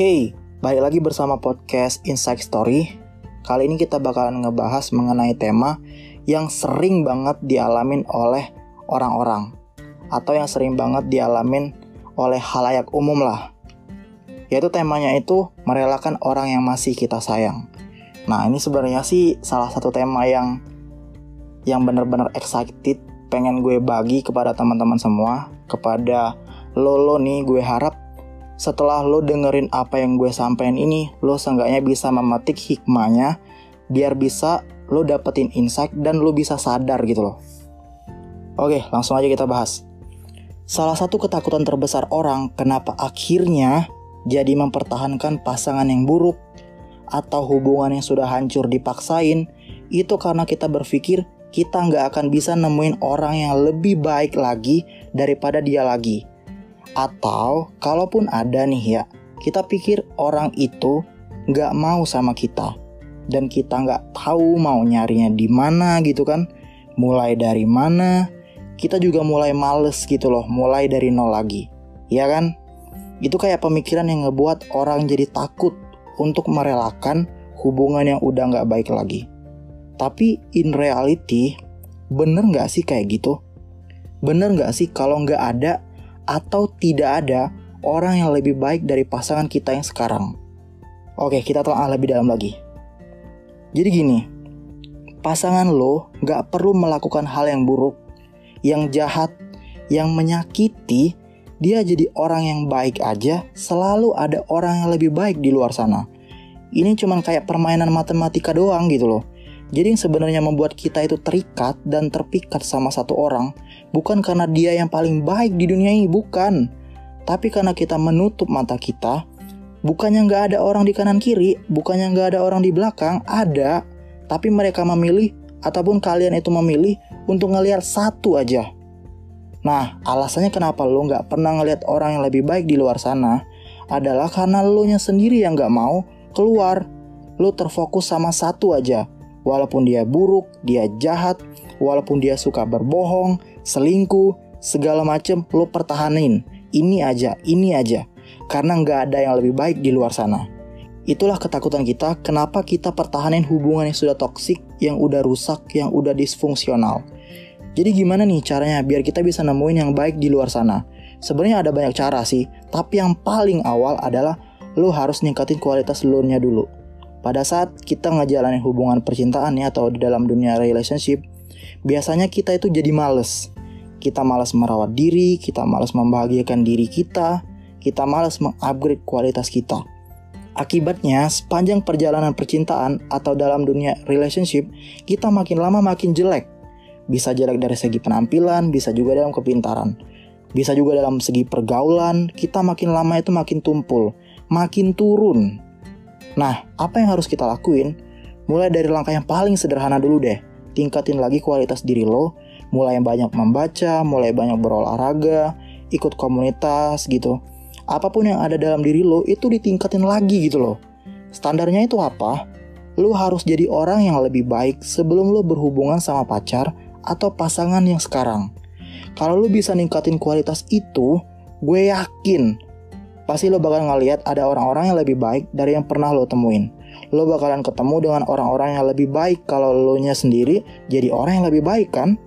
Hey, balik lagi bersama podcast Insight Story. Kali ini kita bakalan ngebahas mengenai tema yang sering banget dialamin oleh orang-orang atau yang sering banget dialamin oleh halayak umum lah. Yaitu temanya itu merelakan orang yang masih kita sayang. Nah, ini sebenarnya sih salah satu tema yang yang benar-benar excited pengen gue bagi kepada teman-teman semua, kepada lo lo nih gue harap setelah lo dengerin apa yang gue sampein ini, lo seenggaknya bisa memetik hikmahnya biar bisa lo dapetin insight dan lo bisa sadar gitu loh. Oke, langsung aja kita bahas. Salah satu ketakutan terbesar orang kenapa akhirnya jadi mempertahankan pasangan yang buruk atau hubungan yang sudah hancur dipaksain itu karena kita berpikir kita nggak akan bisa nemuin orang yang lebih baik lagi daripada dia lagi. Atau kalaupun ada nih ya, kita pikir orang itu nggak mau sama kita dan kita nggak tahu mau nyarinya di mana gitu kan. Mulai dari mana, kita juga mulai males gitu loh, mulai dari nol lagi. Ya kan? Itu kayak pemikiran yang ngebuat orang jadi takut untuk merelakan hubungan yang udah nggak baik lagi. Tapi in reality, bener nggak sih kayak gitu? Bener nggak sih kalau nggak ada atau tidak ada orang yang lebih baik dari pasangan kita yang sekarang. Oke, kita telah lebih dalam lagi. Jadi gini, pasangan lo gak perlu melakukan hal yang buruk, yang jahat, yang menyakiti, dia jadi orang yang baik aja, selalu ada orang yang lebih baik di luar sana. Ini cuma kayak permainan matematika doang gitu loh. Jadi yang sebenarnya membuat kita itu terikat dan terpikat sama satu orang bukan karena dia yang paling baik di dunia ini, bukan. Tapi karena kita menutup mata kita, bukannya nggak ada orang di kanan kiri, bukannya nggak ada orang di belakang, ada. Tapi mereka memilih ataupun kalian itu memilih untuk ngelihat satu aja. Nah, alasannya kenapa lo nggak pernah ngelihat orang yang lebih baik di luar sana adalah karena lo nya sendiri yang nggak mau keluar. Lo terfokus sama satu aja, Walaupun dia buruk, dia jahat, walaupun dia suka berbohong, selingkuh, segala macem lo pertahanin. Ini aja, ini aja. Karena nggak ada yang lebih baik di luar sana. Itulah ketakutan kita kenapa kita pertahanin hubungan yang sudah toksik, yang udah rusak, yang udah disfungsional. Jadi gimana nih caranya biar kita bisa nemuin yang baik di luar sana? Sebenarnya ada banyak cara sih, tapi yang paling awal adalah lo harus ningkatin kualitas lo nya dulu pada saat kita ngejalanin hubungan percintaan ya atau di dalam dunia relationship, biasanya kita itu jadi males. Kita malas merawat diri, kita malas membahagiakan diri kita, kita malas mengupgrade kualitas kita. Akibatnya, sepanjang perjalanan percintaan atau dalam dunia relationship, kita makin lama makin jelek. Bisa jelek dari segi penampilan, bisa juga dalam kepintaran. Bisa juga dalam segi pergaulan, kita makin lama itu makin tumpul, makin turun Nah, apa yang harus kita lakuin? Mulai dari langkah yang paling sederhana dulu deh. Tingkatin lagi kualitas diri lo, mulai banyak membaca, mulai banyak berolahraga, ikut komunitas gitu. Apa pun yang ada dalam diri lo itu ditingkatin lagi gitu loh. Standarnya itu apa? Lo harus jadi orang yang lebih baik sebelum lo berhubungan sama pacar atau pasangan yang sekarang. Kalau lo bisa ningkatin kualitas itu, gue yakin pasti lo bakal ngeliat ada orang-orang yang lebih baik dari yang pernah lo temuin. Lo bakalan ketemu dengan orang-orang yang lebih baik kalau lo nya sendiri jadi orang yang lebih baik kan?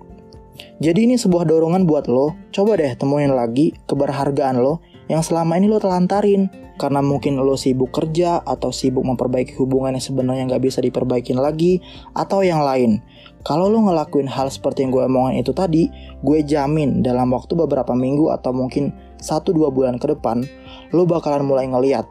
Jadi ini sebuah dorongan buat lo, coba deh temuin lagi keberhargaan lo yang selama ini lo telantarin. Karena mungkin lo sibuk kerja atau sibuk memperbaiki hubungan yang sebenarnya nggak bisa diperbaikin lagi atau yang lain. Kalau lo ngelakuin hal seperti yang gue omongin itu tadi, gue jamin dalam waktu beberapa minggu atau mungkin 1-2 bulan ke depan, lo bakalan mulai ngeliat.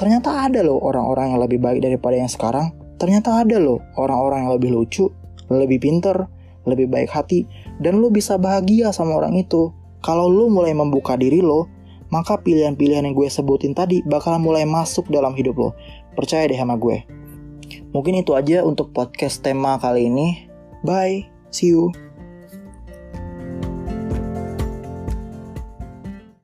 Ternyata ada loh orang-orang yang lebih baik daripada yang sekarang. Ternyata ada loh orang-orang yang lebih lucu, lebih pinter, lebih baik hati, dan lo bisa bahagia sama orang itu. Kalau lo mulai membuka diri lo, maka pilihan-pilihan yang gue sebutin tadi bakalan mulai masuk dalam hidup lo. Percaya deh sama gue. Mungkin itu aja untuk podcast tema kali ini. Bye. See you.